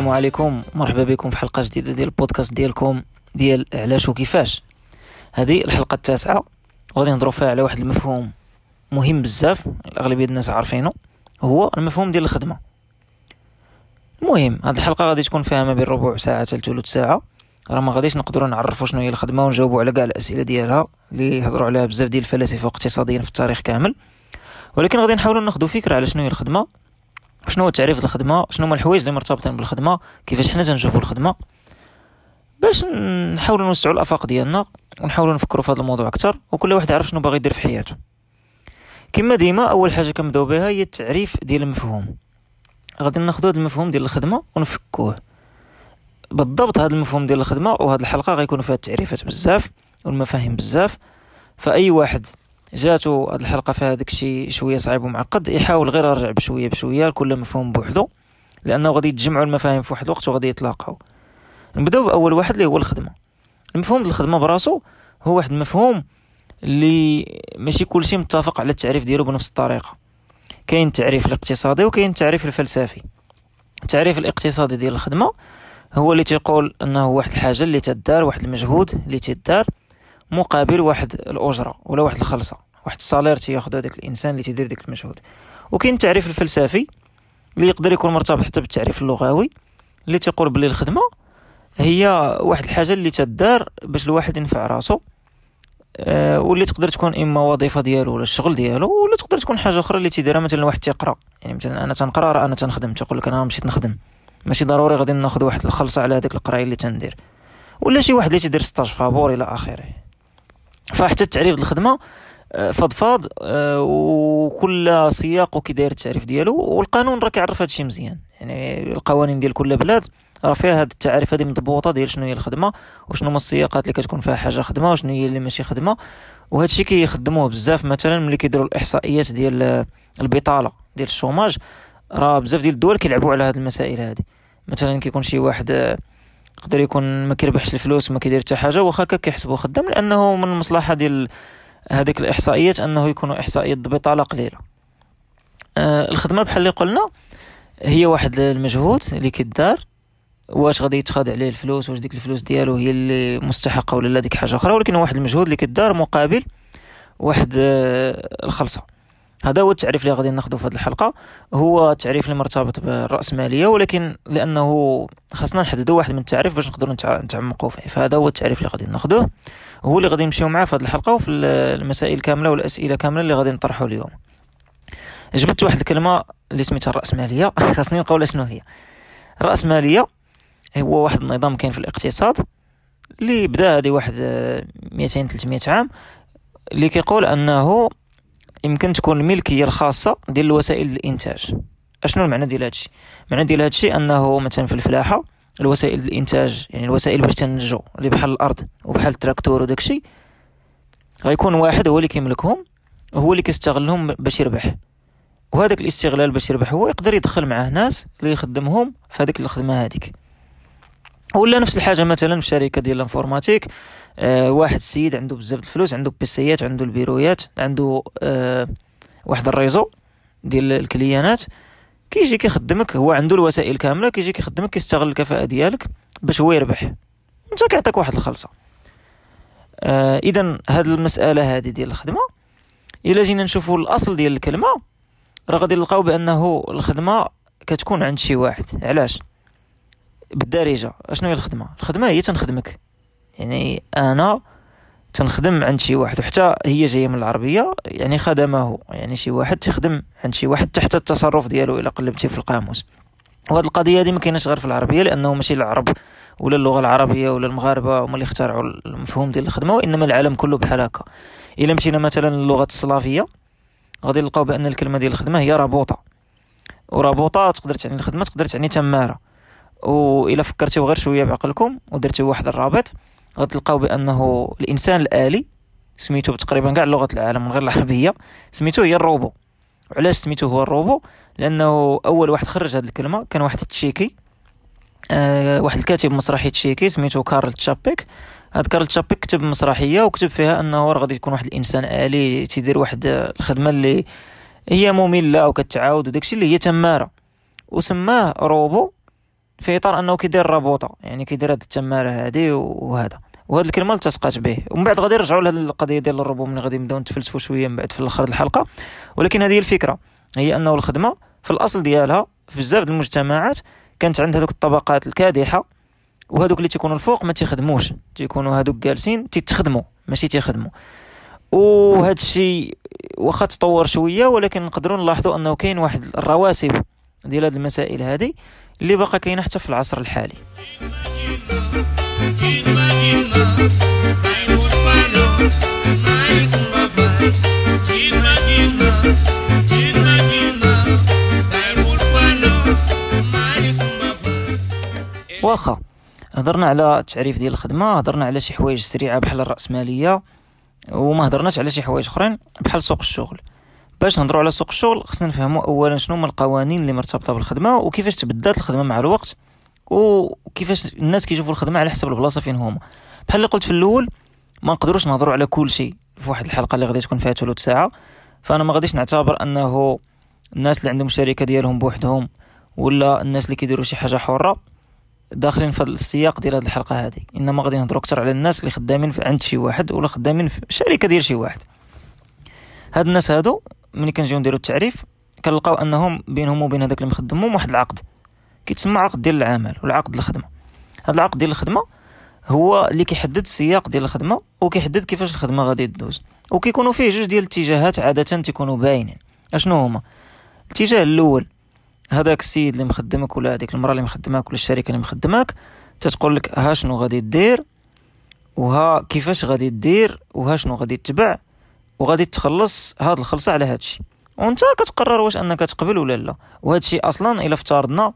السلام عليكم. مرحبا بكم في حلقة جديدة ديال البودكاست ديالكم ديال علاش وكيفاش هذه الحلقة التاسعة وغادي نهضروا فيها على واحد المفهوم مهم بزاف اغلبيه الناس عارفينه هو المفهوم ديال الخدمة. المهم هذه الحلقة غادي تكون فيها ما بين ربع ساعة حتى ساعة. راه ما غاديش نقدروا نعرفوا شنو هي الخدمة ونجاوبوا على كاع الأسئلة ديالها اللي هضروا عليها بزاف ديال الفلاسفة واقتصاديين في التاريخ كامل. ولكن غادي نحاولوا ناخذوا فكرة على شنو هي الخدمة. شنو هو تعريف الخدمه شنو هما الحوايج اللي مرتبطين بالخدمة؟ كيفاش حنا تنشوفوا الخدمة؟ باش نحاولوا نوسعوا الآفاق ديالنا ونحاولوا نفكروا في هذا الموضوع أكثر وكل واحد يعرف شنو باغي يدير في حياته. كما ديما أول حاجة كنبداو بها هي التعريف ديال المفهوم. غادي ناخذ هذا المفهوم ديال الخدمة ونفكوه. بالضبط هذا المفهوم ديال الخدمة وهذه الحلقة غيكون فيها التعريفات بزاف والمفاهيم بزاف. فأي واحد جاتو هاد الحلقة فيها داكشي شوية صعيب ومعقد يحاول غير يرجع بشوية بشوية لكل مفهوم بوحدو لأنه غادي يتجمعوا المفاهيم في واحد الوقت وغادي يتلاقاو. نبداو بأول واحد اللي هو الخدمة. المفهوم الخدمة براسو هو واحد المفهوم اللي ماشي كلشي متفق على التعريف ديالو بنفس الطريقة. كاين التعريف الاقتصادي وكاين التعريف الفلسفي. التعريف الاقتصادي ديال الخدمة هو اللي تيقول إنه واحد الحاجة اللي تدار واحد المجهود اللي تدار مقابل واحد الأجرة ولا واحد الخلصة واحد الصالير تياخذ هذاك الإنسان اللي تيدير ديك المجهود. وكاين التعريف الفلسفي اللي يقدر يكون مرتبط حتى بالتعريف اللغوي اللي تيقول بلي الخدمة هي واحد الحاجة اللي تدار باش الواحد ينفع راسو أه واللي تقدر تكون إما وظيفة ديالو ولا الشغل ديالو ولا تقدر تكون حاجة أخرى اللي تيديرها مثلا واحد تيقرأ. يعني مثلا أنا تنقرأ راه أنا تنخدم تيقول لك أنا مشيت نخدم. ماشي ضروري غادي ناخذ واحد الخلصة على هذيك القراية اللي تندير. ولا شي واحد اللي تيدير stage فابور إلى آخره. فحتى التعريف الخدمة آه، فضفاض آه، وكل سياق وكي داير التعريف ديالو والقانون راه كيعرف هادشي مزيان. يعني القوانين ديال كل بلاد راه فيها هاد التعاريف هادي مضبوطة ديال شنو هي الخدمة وشنو هما السياقات اللي كتكون فيها حاجة خدمة وشنو هي اللي ماشي خدمة. وهذا الشيء كيخدموه بزاف مثلا ملي كيديروا الإحصائيات ديال البطالة ديال ال chômage راه بزاف ديال الدول كيلعبوا على هاد المسائل هادي. مثلا كيكون شي واحد آه، يقدر يكون ما كيربحش الفلوس وما كيدير حتى حاجة واخا كيحسبوا خدام لأنه من المصلحه ديال هذيك الإحصائيات أنه يكونوا إحصائيات بطالة قليلة. آه الخدمة بحال اللي قلنا هي واحد المجهود اللي كيدار واش غادي يتخاد عليه الفلوس واش ديك الفلوس ديالو هي اللي مستحقة ولا لا ديك حاجة أخرى. ولكن واحد المجهود اللي كيدار مقابل واحد آه الخلصة. هذا هو التعريف اللي غادي ناخذه في هذه الحلقة. هو تعريف اللي مرتبط بالرأسمالية ولكن لأنه خاصنا نحددوا واحد من التعريف باش نقدروا نتعمقوا فيه. فهذا هو التعريف اللي غادي ناخذوه هو اللي غادي نمشيو معاه في هذه الحلقة وفي المسائل كاملة والأسئلة كاملة اللي غادي نطرحوا اليوم. جبت واحد الكلمة اللي سميتها الرأسمالية. خاصني نقول شنو هي. الرأسمالية هو واحد النظام كاين في الاقتصاد اللي بدا هذه واحد 200 300 عام اللي كيقول أنه يمكن تكون الملكيه الخاصة ديال الوسائل الإنتاج. أشنو المعنى ديال هادشي؟ المعنى ديال هادشي أنه مثلا في الفلاحة الوسائل الإنتاج يعني الوسائل باش تنتجو اللي بحال الأرض وبحال التراكتور وداكشي غيكون واحد هو اللي كيملكهم هو اللي كيستغلهم باش يربح. وهذاك الاستغلال باش يربح هو يقدر يدخل معاه ناس اللي يخدمهم في هذيك الخدمة هذيك. ولا نفس الحاجة مثلا في شركة ديال ال informatique آه واحد السيد عنده بزاف الفلوس عنده بيسيات عنده البيرويات عنده آه واحد الريزو ديال الكليانات كيجي كيخدمك هو عنده الوسائل كاملة كيجي كيخدمك كيستغل الكفاءة ديالك باش هو يربح. انت كيعطيك واحد الخلصة. آه اذا هاد المسألة هذه ديال الخدمة. إلا جينا نشوفوا الأصل ديال الكلمة راه غادي نلقاو بأنه الخدمة كتكون عند شي واحد. علاش؟ بالدارجة. أشنو هي الخدمة؟ الخدمة هي تنخدمك. يعني أنا تنخدم عند شي واحد وحتى هي جاية من العربية يعني خدمه يعني شي واحد تخدم عند شي واحد تحت التصرف ديالو إلا قلبتي في القاموس. وهاد القضية هذه ما كايناش غير في العربية لأنه ماشي العرب ولا اللغة العربية ولا المغاربة هما اللي اخترعوا المفهوم ديال الخدمة وإنما العالم كله بحال هكا. إلا مشينا مثلا للغة السلافية غادي نلقاو بأن الكلمة ديال الخدمة هي رابوطة. و robota تقدر تعني الخدمة تقدر تعني تمارة. وإلا فكرتيو غير شوية بعقلكم ودرتيو واحد الرابط غتلقاو بأنه الإنسان الآلي سميتو تقريبا كاع لغة العالم من غير العربية سميتو هي الروبو. علاش سميتو هو الروبو؟ لأنه أول واحد خرج هذه الكلمة كان واحد تشيكي أه واحد الكاتب مسرحي تشيكي سميتو كارل تشابيك. هاد كارل تشابيك كتب مسرحية وكتب فيها أنه غادي يكون واحد الإنسان آلي تيدير واحد الخدمة اللي هي مملة وكتعاود وداكشي اللي هي تمارة. وسماه روبو في إطار أنه كيدير رابوطة يعني كيدير هاد التماره هادي وهذا. وهاد الكلمة التصقات به. ومن بعد غادي نرجعوا لهاد القضية ديال الروبو من غادي نبداو نتفلسفوا شوية من بعد في الأخر الحلقة. ولكن هذه الفكرة. هي أنه الخدمة في الأصل ديالها في بزاف المجتمعات كانت عند هذوك الطبقات الكادحة وهذوك اللي تيكونوا الفوق ما تيخدموش. تيكونوا هذوك جالسين تيتخدموا ماشي تيخدموا. وهذا الشيء واخا تطور شوية ولكن نقدروا نلاحظوا أنه كاين واحد الرواسب ديال هذه المسائل هذه اللي باقا كاينة حتى في العصر الحالي. واخا هضرنا على التعريف ديال الخدمة هضرنا على شي حوايج سريعة بحال الرأسمالية وما هضرناش على شي حوايج أخرين بحال سوق الشغل. باش نهضروا على سوق الشغل خصنا نفهموا اولا شنو هما القوانين اللي مرتبطة بالخدمة وكيفاش تبدلت الخدمة مع الوقت وكيفاش الناس كيشوفوا الخدمة على حسب البلاصة فين هما. بحال اللي قلت في الأول ما نقدروش نهضروا على كل شيء في واحد الحلقة اللي غادي تكون فيها ثلث ساعة. فأنا ما غاديش نعتبر أنه الناس اللي عندهم الشركة ديالهم بوحدهم ولا الناس اللي كيديروا شي حاجة حرة داخلين في السياق ديال هذه الحلقة هذه. إنما غادي نهضروا أكثر على الناس اللي خدامين عند شي واحد ولا خدامين في شركة ديال شي واحد. هاد الناس هادو ملي كنجيو نديرو التعريف كنلقاو انهم بينهم وبين هذاك اللي مخدمهم واحد العقد. كيتسمى عقد ديال العمل ولا عقد الخدمة. هذا العقد ديال الخدمة هو اللي كيحدد السياق ديال الخدمة وكيحدد كيفاش الخدمة غادي تدوز. وكيكونوا فيه جوج ديال الاتجاهات عادة تيكونوا باينين. أشنو هما؟ الاتجاه الأول هذاك السيد اللي مخدمك ولا هذيك المرأة اللي مخدماك ولا الشركة اللي مخدماك تتقول لك ها شنو غادي دير وها كيفاش غادي دير وها شنو غادي تتبع وغادي تخلص هاد الخلصة على هادشي. وانت كتقرر واش انك تقبل ولا لا. وهادشي أصلا إلا افترضنا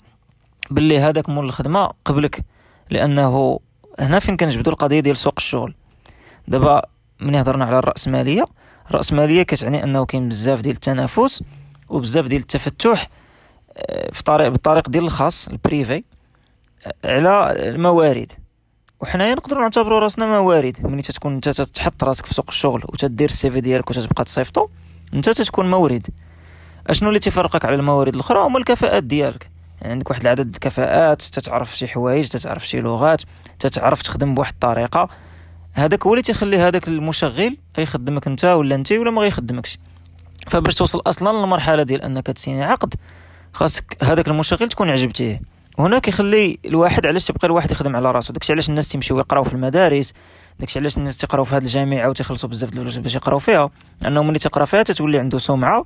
باللي هذاك مول الخدمة قبلك. لأنه هنا فين كنجبدوا القضية ديال سوق الشغل. دابا ملي هضرنا على الراسماليه الراسماليه كتعني أنه كاين بزاف ديال التنافس وبزاف ديال التفتح آه، في طريق بالطريق ديال الخاص ال privé آه، على الموارد. وحنايا نقدروا نعتبروا راسنا موارد. ملي تتكون انت تحط راسك في سوق الشغل وتدير ال CV ديالك وتتبقى تصيفطو انت تتكون مورد أشنو اللي تفرقك على الموارد الأخرى؟ هما الكفاءات ديالك. يعني عندك واحد العدد الكفاءات تتعرف شي حوايج تتعرف شي لغات تتعرف تخدم بواحد الطريقة. هذاك هو اللي تيخلي هذاك المشغل يخدمك انت ولا انت ولا ما غيخدمكش. فباش توصل أصلا للمرحلة ديال أنك تسيني عقد خاصك هذاك المشغل تكون عجبتيه. وهنا كيخلي الواحد علاش تبقى الواحد يخدم على راسو. داكشي علاش الناس تيمشيو يقراو في المدارس داكشي علاش الناس تيقراو في هذه الجامعة وتيخلصوا بزاف د الفلوس باش يقراو فيها. انه ملي تقرا فيها تتولي عنده سمعة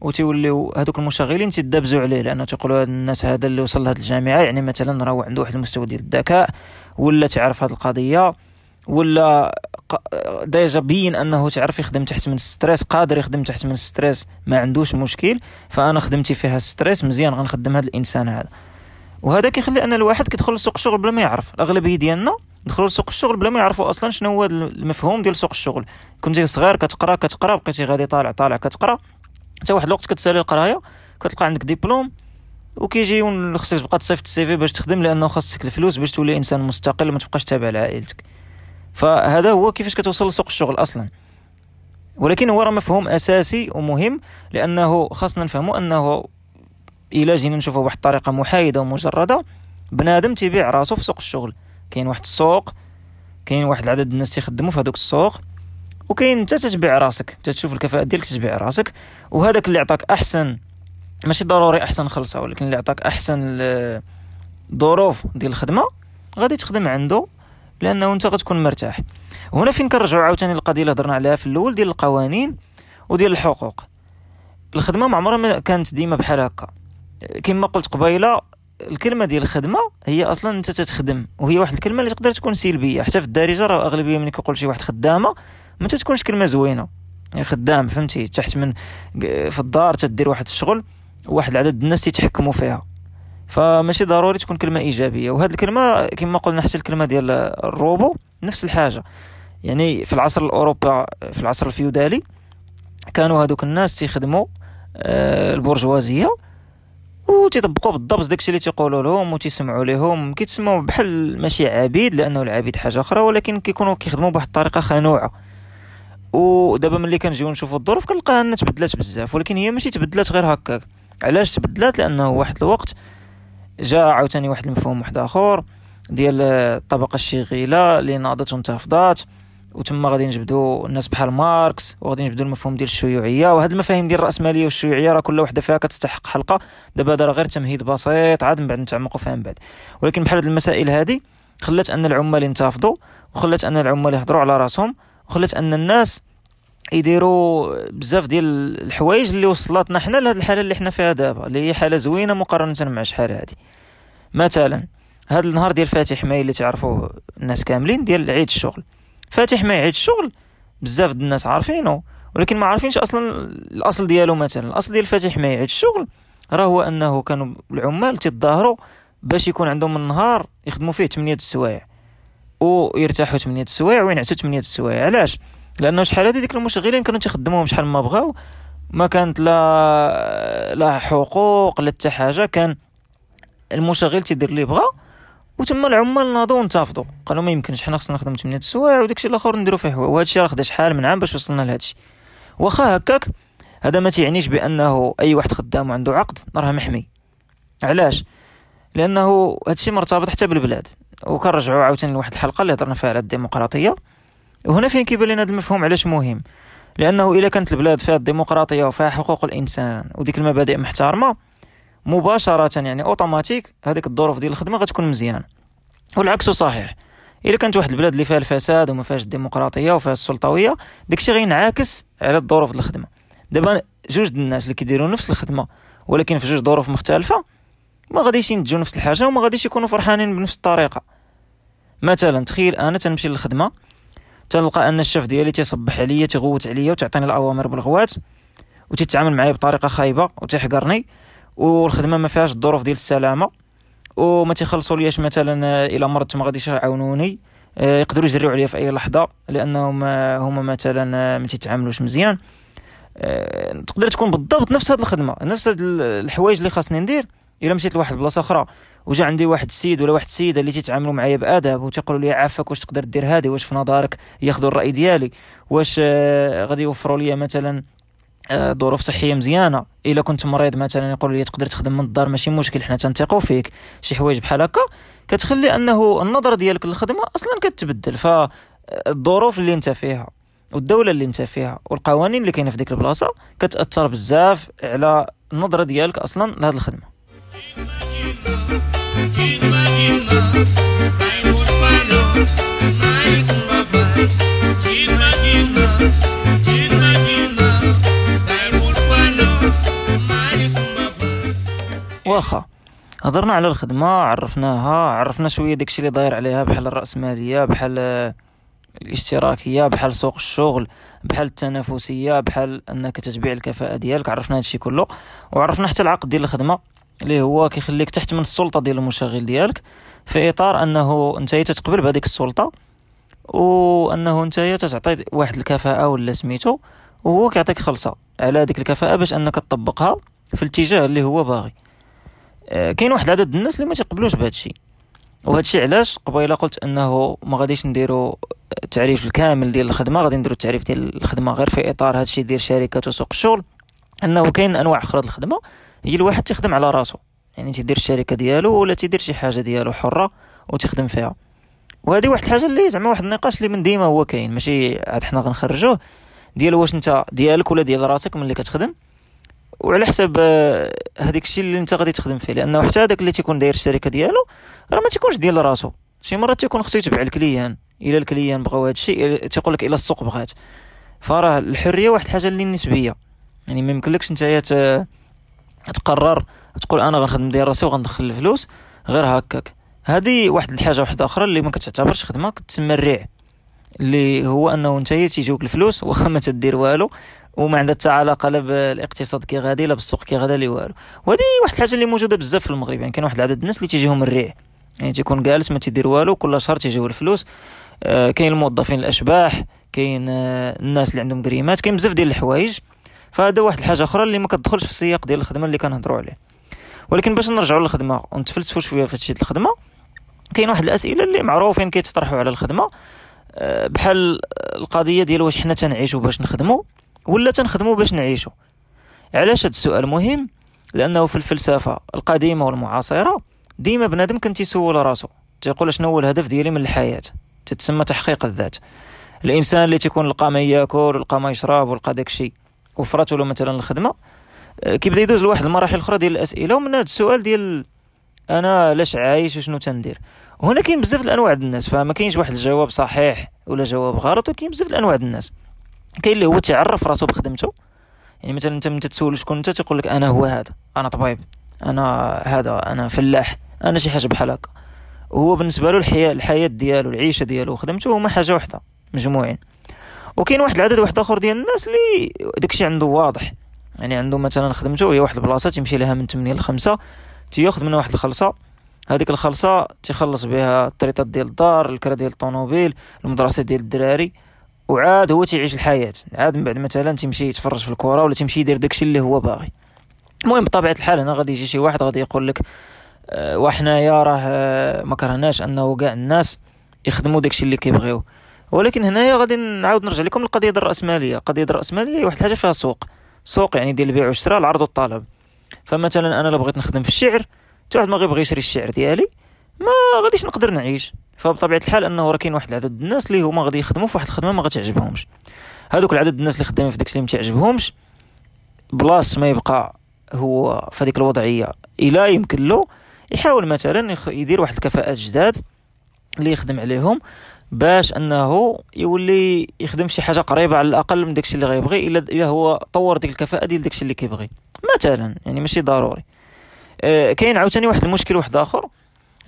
وتيوليو هذوك المشغلين تيدابزوا عليه لأنه تيقولوا هاد الناس هذا اللي وصل لهاد الجامعة يعني مثلا راه عنده واحد المستوى ديال الذكاء ولا تعرف هاد القضية ولا déjà بين أنه تعرف يخدم تحت من ال stress قادر يخدم تحت من ال stress ما عندوش مشكل فأنا خدمتي فيها ال stress مزيان غنخدم هذا الإنسان هذا. وهذا كيخلي أن الواحد كيدخل لسوق الشغل بلا ما يعرف. الأغلبية ديالنا دخلوا لسوق الشغل بلا ما يعرفوا أصلا شنو هو المفهوم ديال سوق الشغل. كنتي صغير كتقرأ كتقرأ بقيتي غادي طالع طالع كتقرأ. حتى واحد الوقت كتسالي القراية كتلقى عندك ديبلوم وكيجي خصك تبقى تصيفط السيفي باش تخدم لأنه خاصك الفلوس باش تولي إنسان مستقل ما تبقاش تابع لعائلتك. فهذا هو كيفاش كتوصل لسوق الشغل أصلا. ولكن هو راه مفهوم أساسي ومهم لأنه خاصنا نفهموا أنه الا جينا نشوفه بواحد الطريقة محايدة ومجردة. بنادم تيبيع راسو في سوق الشغل. كاين واحد السوق كاين واحد العدد الناس تيخدموا في هذوك السوق وكاين انت تتبيع راسك. تشوف الكفاءة ديالك تتبيع راسك. وهذاك اللي عطاك أحسن ماشي ضروري أحسن خلصة ولكن اللي عطاك أحسن الظروف ديال الخدمة غادي تخدم عنده لأنه أنت غتكون مرتاح. هنا فين كنرجعوا عاوتاني القضية اللي هضرنا عليها في الأول ديال القوانين وديال الحقوق. الخدمة ما عمرها كانت ديما بحال هكا. كما قلت قبيلة الكلمة ديال الخدمة هي أصلا أنت تتخدم وهي واحد الكلمة اللي تقدر تكون سلبية. حتى في الدارجة راه أغلبية ملي كيقول شي واحد خدامة ما تتكونش كلمة زوينة. يعني خدام فهمتي؟ تحت من في الدار تدير واحد الشغل وواحد العدد الناس يتحكموا فيها. فماشي ضروري تكون كلمة إيجابية. وهذه الكلمة كما قلنا حتى الكلمة ديال الروبو نفس الحاجة. يعني في العصر الاوروبا في العصر الفيودالي كانوا هذوك الناس تيخدموا آه، البرجوازية. وتيطبقوا بالضبط داكشي اللي تيقولوا لهم وتيسمعوا لهم. كيتسموا بحال ماشي عبيد لأنه العبيد حاجة أخرى ولكن كيكونوا كيخدموا بواحد الطريقة خنوعة. ودابا ملي كنجيو نشوفوا الظروف كنلقاها إنها تبدلات بزاف ولكن هي ماشي تبدلات غير هكاك علاش تبدلات؟ لأنه واحد الوقت جاء عاوتاني واحد المفهوم واحد آخر ديال الطبقه الشغيلة اللي ناضت وانتفضات وتما غادي نجبدوا الناس بحال ماركس وغادي نجبدوا المفهوم ديال الشيوعية وهاد المفاهيم ديال الراسماليه والشيوعية راه كل وحدة فيها كتستحق حلقة. دابا هذا غير تمهيد بسيط عاد من بعد نتعمقوا فيها من بعد. ولكن بحال هاد المسائل هذه خلات أن العمال ينتفضوا وخلات أن العمال يهضروا على رأسهم وخلات أن الناس يديروا بزاف ديال الحوايج اللي وصلتنا حنا لهاد الحالة اللي حنا فيها دابا اللي هي حالة زوينة مقارنة مع شحال هادي. مثلا هاد النهار ديال فاتح ماي اللي تعرفوه الناس كاملين ديال عيد الشغل. فاتح ماي عيد الشغل. بزاف د الناس عارفينه ولكن ما عارفينش أصلا الأصل ديالو مثلا. الأصل ديال فاتح ماي عيد الشغل راه هو أنه كانوا العمال تيتظاهروا باش يكون عندهم النهار يخدموا فيه 8 السوايع ويرتاحوا 8 السوايع وينعسوا 8 السوايع. علاش؟ لأنه شحال هادي ديك المشغلين كانوا تيخدموهم شحال ما بغاو. ما كانت لا لا حقوق لا حتى حاجة. كان المشغل تيدير اللي بغا وتما العمال ناضوا وانتفضوا قالوا ما يمكنش حنا خصنا نخدم 8 السوايع وداكشي الآخر نديرو فيه. حوايج وهذا الشيء راه خدا شحال من عام باش وصلنا لهادشي. واخا هكاك هذا ما تيعنيش بأنه أي واحد خدام وعنده عقد راه محمي. علاش؟ لأنه هادشي مرتبط حتى بالبلاد. وكنرجعوا عاوتاني لواحد الحلقة اللي هضرنا فيها على الديمقراطية. وهنا فين كيبان لنا هذا المفهوم علاش مهم؟ لأنه اذا كانت البلاد فيها الديمقراطية وفيها حقوق الإنسان وديك المبادئ محترمة مباشرة يعني اوتوماتيك هذيك الظروف ديال الخدمة غتكون مزيانه والعكس صحيح إلا كانت واحد البلاد اللي فيها الفساد وما فيهاش الديمقراطية وفيها السلطوية داكشي غينعكس على الظروف ديال الخدمة. دابا جوج الناس اللي كيديروا نفس الخدمة ولكن في جوج ظروف مختلفة ما غاديش ينتجوا نفس الحاجة وما غاديش يكونوا فرحانين بنفس الطريقة. مثلا تخيل أنا تنمشي للخدمة تلقى أن الشيف ديالي تيصبح عليا تيغوت عليا وتعطيني الأوامر بالغوات وتتعامل معايا بطريقة خايبة وتيحقرني والخدمة ما فيهاش الظروف ديال السلامة وما تيخلصوا ليش مثلا إلا مرضت ما غاديش يعاونوني آه، يقدروا يجريو عليا في أي لحظة لأنهم هما مثلا ما تيتعاملوش مزيان. آه، تقدر تكون بالضبط نفس هذه الخدمة نفس هاد الحوايج اللي خاصني ندير إلا مشيت لواحد البلاصه أخرى وجا عندي واحد السيد ولا واحد السيدة اللي تيتعاملوا معايا بادب وتيقولوا لي عافاك واش تقدر دير هذه واش في نظرك ياخذوا الرأي ديالي واش آه، غادي يوفروا لي مثلا ظروف صحيه مزيانه الا كنت مريض مثلا يقولوا لي تقدر تخدم من الدار ماشي مشكل حنا تنثقوا فيك شي حوايج بحال هكا كتخلي انه النظره ديالك للخدمه أصلا كتبدل فالظروف اللي انت فيها والدولة اللي انت فيها والقوانين اللي كاينة في ديك البلاصه كتاثر بزاف على النظره ديالك أصلا لهذه الخدمه واخا. هضرنا على الخدمة عرفناها عرفنا شوية داكشي اللي داير عليها بحال الرأسمالية بحال الاشتراكية بحال سوق الشغل بحال التنافسية بحال أنك تتبيع الكفاءة ديالك عرفنا هادشي كله. وعرفنا حتى العقد ديال الخدمة اللي هو كيخليك تحت من السلطة ديال المشغل ديالك في إطار أنه أنت تتقبل بهذيك السلطة وأنه أنت تتعطي واحد الكفاءة ولا سميتو وهو كيعطيك خلصة على هذيك الكفاءة باش أنك تطبقها في الاتجاه اللي هو باغي. آه، كاين واحد العدد الناس اللي ما تيقبلوش بهذا الشيء. وهذا الشيء علاش؟ قبيلة قلت أنه ما غاديش نديروا التعريف الكامل ديال الخدمة غادي نديروا التعريف ديال الخدمة غير في إطار هذا الشيء ديال شركات وسوق الشغل. أنه كاين أنواع أخرى الخدمة هي الواحد تخدم على راسو. يعني تيدير الشركة ديالو ولا تيدير شي حاجة ديالو حرة وتخدم فيها. وهذه واحد الحاجة اللي زعما واحد النقاش اللي من ديما هو كاين. ماشي عاد حنا غنخرجوه ديال واش أنت ديالك ولا ديال راسك ملي كتخدم. وعلى حسب آه، هذيك الشيء اللي انت غادي تخدم فيه. لأنه حتى هذاك اللي تيكون داير الشركة ديالو راه ما تيكونش ديال راسو. شي مرات تيكون خصو يتبع الكليان إلا الكليان بغاو هذا الشيء تيقول لك إلا السوق بغات. فراه الحرية واحد الحاجة اللي نسبية. يعني ما يمكنلكش نتايا تقرر تقول أنا غنخدم ديال راسي وغندخل الفلوس غير هكاك. هذه واحد الحاجة واحدة أخرى اللي ما كتعتبرش خدمة كتسمى الريع. اللي هو أنه نتايا تيجيوك الفلوس واخا ما تدير والو. وما عندها حتى علاقة لا بالاقتصاد كي غادي لا بالسوق كي غادي لا والو وهذه واحد الحاجة اللي موجودة بزاف في المغرب يعني كاين واحد العدد الناس اللي تيجيهم الريع. يعني تيكون جالس ما تيدير والو كل شهر تيجيو الفلوس. آه كاين الموظفين الأشباح كاين آه الناس اللي عندهم كريمات كاين بزاف ديال الحوايج. فهذا واحد الحاجة أخرى اللي ما كتدخلش في السياق ديال الخدمة اللي كنهضروا عليه. ولكن باش نرجعوا للخدمة ونتفلسفوا شوية في هادشي الخدمة كاين واحد الأسئلة اللي معروفين كيتطرحوا على الخدمة. آه بحال القضية ديال واش حنا تنعيشوا باش نخدموا ولا تنخدموا باش نعيشوا. علاش هذا السؤال مهم؟ لأنه في الفلسفة القديمة والمعاصرة ديما بنادم كان تيسول راسو. تيقول شنو هو الهدف ديالي من الحياة؟ تتسمى تحقيق الذات. الإنسان اللي تيكون لقى ما يأكل ولقى ما يشرب ولقى داكشي وفراتو له مثلا الخدمة آه، كيبدا يدوز لواحد المراحل الاخرى ديال الأسئلة ومن هذا السؤال ديال أنا علاش عايش وشنو تندير؟ هنا كاين بزاف الأنواع الناس فما كاينش واحد الجواب صحيح ولا جواب غلط وكاين بزاف الأنواع الناس. كاين اللي هو تعرف راسو بخدمته يعني مثلا أنت من تتسول شكون أنت تيقول لك أنا هو هذا أنا طبيب أنا هذا أنا فلاح أنا شي حاجة بحال هكا. وهو بالنسبة له الحياة الحياة ديالو العيشة ديالو وخدمته هما حاجة واحدة مجموعين. وكاين واحد العدد واحد آخر ديال الناس اللي داكشي عنده واضح. يعني عنده مثلا خدمته هي واحد البلاصة تيمشي لها من 8 ل 5 تيأخذ منها واحد الخلصة. هذيك الخلصة تيخلص بها الطريطات ديال الدار الكرا ديال الطوموبيل المدرسة ديال الدراري. وعاد هو تيعيش الحياة. عاد من بعد مثلا تيمشي يتفرج في الكره ولا تيمشي يدير داكشي اللي هو باغي. المهم بطبيعة الحال هنا غادي يجي شي واحد غادي يقول لك أه وحنايا راه أه ما كرهناش أنه كاع الناس يخدموا داكشي اللي كيبغيو. ولكن هنايا غادي نعاود نرجع لكم للقضية ديال الرأسمالية. القضية ديال الرأسمالية هي واحد الحاجة فيها سوق. سوق يعني ديال البيع والشراء العرض والطلب. فمثلا أنا لو بغيت نخدم في الشعر حتى واحد ما غيبغي يشري الشعر ديالي ما غاديش نقدر نعيش. فبطبيعة الحال أنه راه كاين واحد العدد الناس اللي هما غادي يخدموا في واحد الخدمة ما غتعجبهمش. هذوك العدد الناس اللي خدامين في داكشي اللي ما تعجبهمش بلاص ما يبقى هو في هذيك الوضعية إلا يمكن له يحاول مثلا يدير واحد الكفاءات جداد اللي يخدم عليهم باش أنه يولي يخدم شي حاجة قريبة على الأقل من داكشي اللي غيبغي إلا إلا هو طور ديك الكفاءة ديال داكشي اللي كيبغي. مثلا يعني ماشي ضروري. آه كاين عاوتاني واحد المشكل واحد آخر.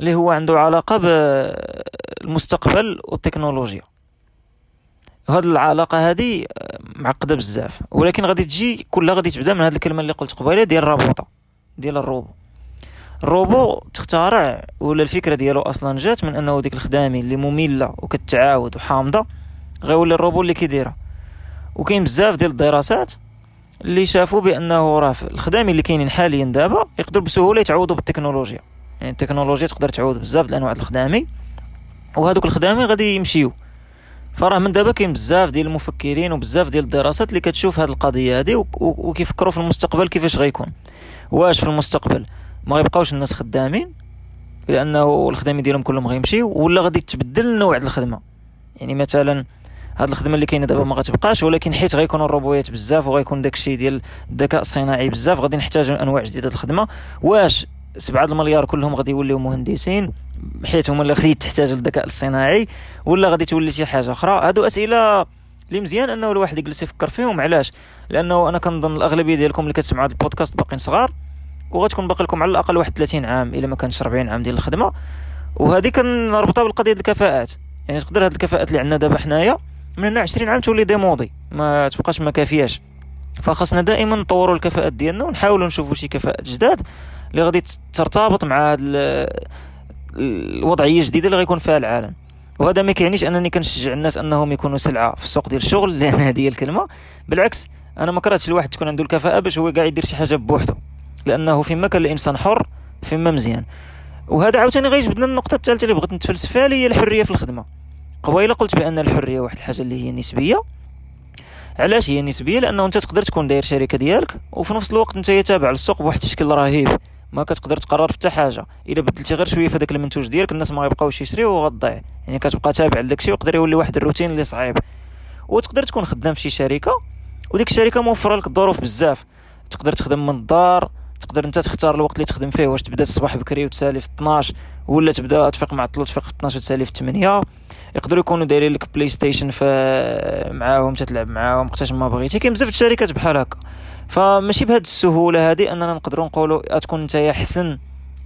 اللي هو عنده علاقة بالمستقبل والتكنولوجيا. هاد العلاقة هذه معقدة بزاف ولكن غادي تجي كلها غادي تبدا من هاد الكلمة اللي قلت قبيلة ديال الرابطة ديال الروبو. الروبو تخترع ولا الفكرة ديالو أصلا جات من أنه ديك الخدامة اللي مملة وكتعاود وحامضة غيولي الروبو اللي كيديرها. وكاين بزاف ديال الدراسات اللي شافوا بأنه راه الخدامي اللي كاينين حاليا دابا يقدروا بسهولة يتعوضوا بالتكنولوجيا. يعني التكنولوجيا تقدر تعوض بزاف د الانواع الخدامي وهذوك الخدامي غادي يمشيو. فراه من دابا كاين بزاف ديال المفكرين وبزاف ديال الدراسات اللي كتشوف هذه القضية هذه وكيفكروا في المستقبل كيفاش غيكون. واش في المستقبل؟ ما يبقاوش الناس خدامين لأنه الخدامين ديالهم كلهم غيمشيو ولا غادي تبدل نوع الخدمة. يعني مثلا هاد الخدمة اللي كاينة دابا ما غتبقاش ولكن حيت غيكونوا الروبويات بزاف وغيكون داكشي ديال الذكاء الصناعي بزاف غادي نحتاجوا أنواع جديدة الخدمة. واش سبعة المليار كلهم غادي يوليو مهندسين حيت هما اللي غادي تحتاج الذكاء الصناعي ولا غادي تولي شي حاجة أخرى. هادو أسئلة اللي مزيان أنه الواحد يجلس يفكر فيهم علاش؟ لأنه أنا كنظن الأغلبية ديالكم اللي كتسمعوا هذا البودكاست باقيين صغار وغتكون باقي لكم على الأقل واحد 30 عام إلا ما كانش 40 عام ديال الخدمة. وهذه كنربطها بالقضية ديال الكفاءات. يعني تقدر هاد الكفاءات اللي عندنا دابا حنايا من هنا 20 عام تولي ديموضي ما تبقاش ما كافياش. فخاصنا دائما نطوروا الكفاءات ديالنا ونحاولوا نشوفوا شي كفاءات جداد. اللي غادي ترتبط مع هاد الوضعية الجديدة اللي غيكون فيها العالم. وهذا ما كيعنيش أنني كنشجع الناس أنهم يكونوا سلعة في السوق ديال الشغل لأن هذه هي الكلمة. بالعكس أنا ما كرهتش الواحد تكون عنده الكفاءة باش هو قاعد يدير شي حاجة بوحده لأنه فيما كان الإنسان حر فيما مزيان. وهذا عاوتاني غيجبدنا النقطه الثالثة اللي بغيت نتفلسف فيها هي الحرية في الخدمة. قبيلة قلت بأن الحرية واحد الحاجة اللي هي نسبية. علاش هي نسبية؟ لأنه أنت تقدر تكون داير شركة ديالك وفي نفس الوقت أنت تابع للسوق بواحد الشكل رهيب. ما كتقدر تقرر حتى حاجة. إلا بدلتي غير شوية في هذاك المنتوج ديالك الناس ما غيبقاوش يشريو وغتضيع يعني كتبقى تابع لداك الشيء ويقدر يولي واحد الروتين اللي صعيب. وتقدر تكون خدام في شي شركة وديك الشركة موفرة لك الظروف بزاف. تقدر تخدم من الدار تقدر انت تختار الوقت اللي تخدم فيه واش تبدا الصباح بكري وتسالي في 12 ولا تبدا تفيق مع الطلوع تفيق في 12 وتسالي في 8 يقدروا يكونوا دايرين لك PlayStation في معاهم تتلعب معاهم وقتاش ما بغيتي. كاين بزاف الشركات بحال هكا. فماشي بهذه السهولة هذه أننا نقدروا نقولوا تكون أنت حسن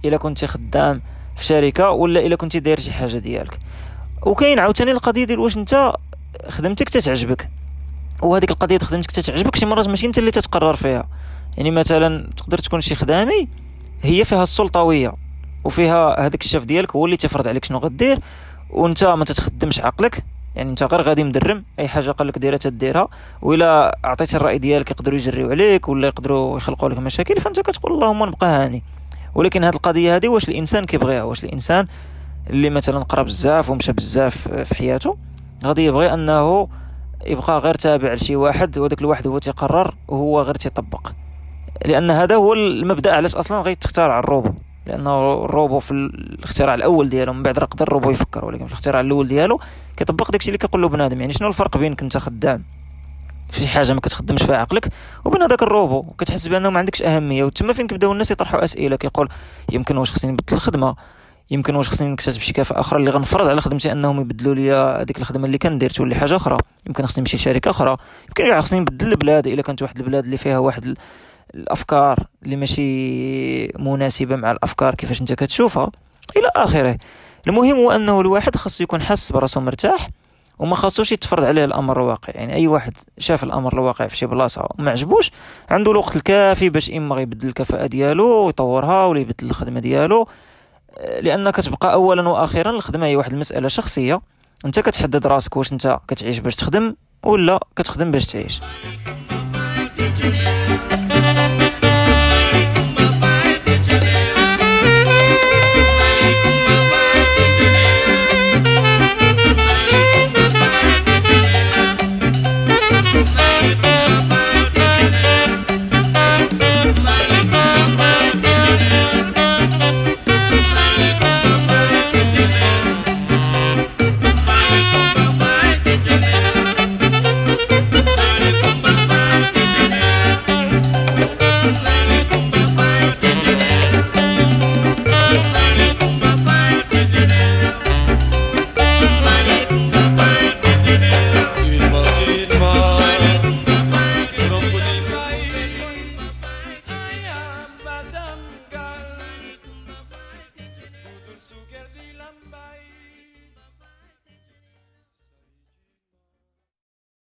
الا كنت خدام في شركة ولا الا كنت داير شي حاجة ديالك. وكاين عاوتاني القضية ديال واش أنت خدمتك تتعجبك. وهذيك القضية خدمتك تتعجبك شي مرات ماشي أنت اللي تتقرر فيها. يعني مثلا تقدر تكون شي خدامي هي فيها السلطوية وفيها هذاك الشاف ديالك هو اللي تفرض عليك شنو غدير وأنت ما تتخدمش عقلك. يعني انت غير غادي مدرم أي حاجة قال لك ديرها تديرها وإلا عطيت الرأي ديالك يقدروا يجريو عليك ولا يقدروا يخلقوا لك مشاكل فأنت كتقول اللهم نبقى هاني. ولكن هذه القضية هذه واش الإنسان كيبغيها؟ واش الإنسان اللي مثلا قرا بزاف ومشى بزاف في حياته غادي يبغي أنه يبقى غير تابع لشي واحد وذاك الواحد هو تيقرر وهو غير تيطبق. لأن هذا هو المبدأ علاش أصلا غيتختار على الروبو لأنه الروبو في الاختراع الأول ديالو من بعد راه قدر الروبو يفكر ولكن في الاختراع الأول ديالو كيطبق داكشي اللي كيقول له بنادم. يعني شنو الفرق بينك انت خدام في شي حاجة ما كتخدمش فيها عقلك وبين هذاك الروبو؟ وكتحس بانه ما عندكش أهمية. وتما فين كيبداو الناس يطرحوا أسئلة كيقول يمكن واش خصني نبدل الخدمة؟ يمكن واش خصني نكتسب شي كفاءه أخرى اللي غنفرض على خدمتي أنهم يبدلوا لي هذيك الخدمة اللي كندير تولي حاجة أخرى. يمكن خصني نمشي لشركة أخرى. يمكن خصني نبدل البلاد إلا كانت واحد البلاد اللي فيها واحد الأفكار اللي ماشي مناسبة مع الأفكار كيفاش أنت كتشوفها إلى آخره. المهم هو أنه الواحد خاصو يكون حاس براسو مرتاح وما خاصوش يتفرض عليه الأمر الواقع. يعني أي واحد شاف الأمر الواقع في شي بلاصة وما عجبوش عنده الوقت الكافي باش إما يبدل الكفاءة ديالو ويطورها ولا يبدل الخدمة ديالو. لأن كتبقى اولا وأخيرا الخدمة هي واحد المسألة شخصية. أنت كتحدد راسك واش أنت كتعيش باش تخدم ولا كتخدم باش تعيش.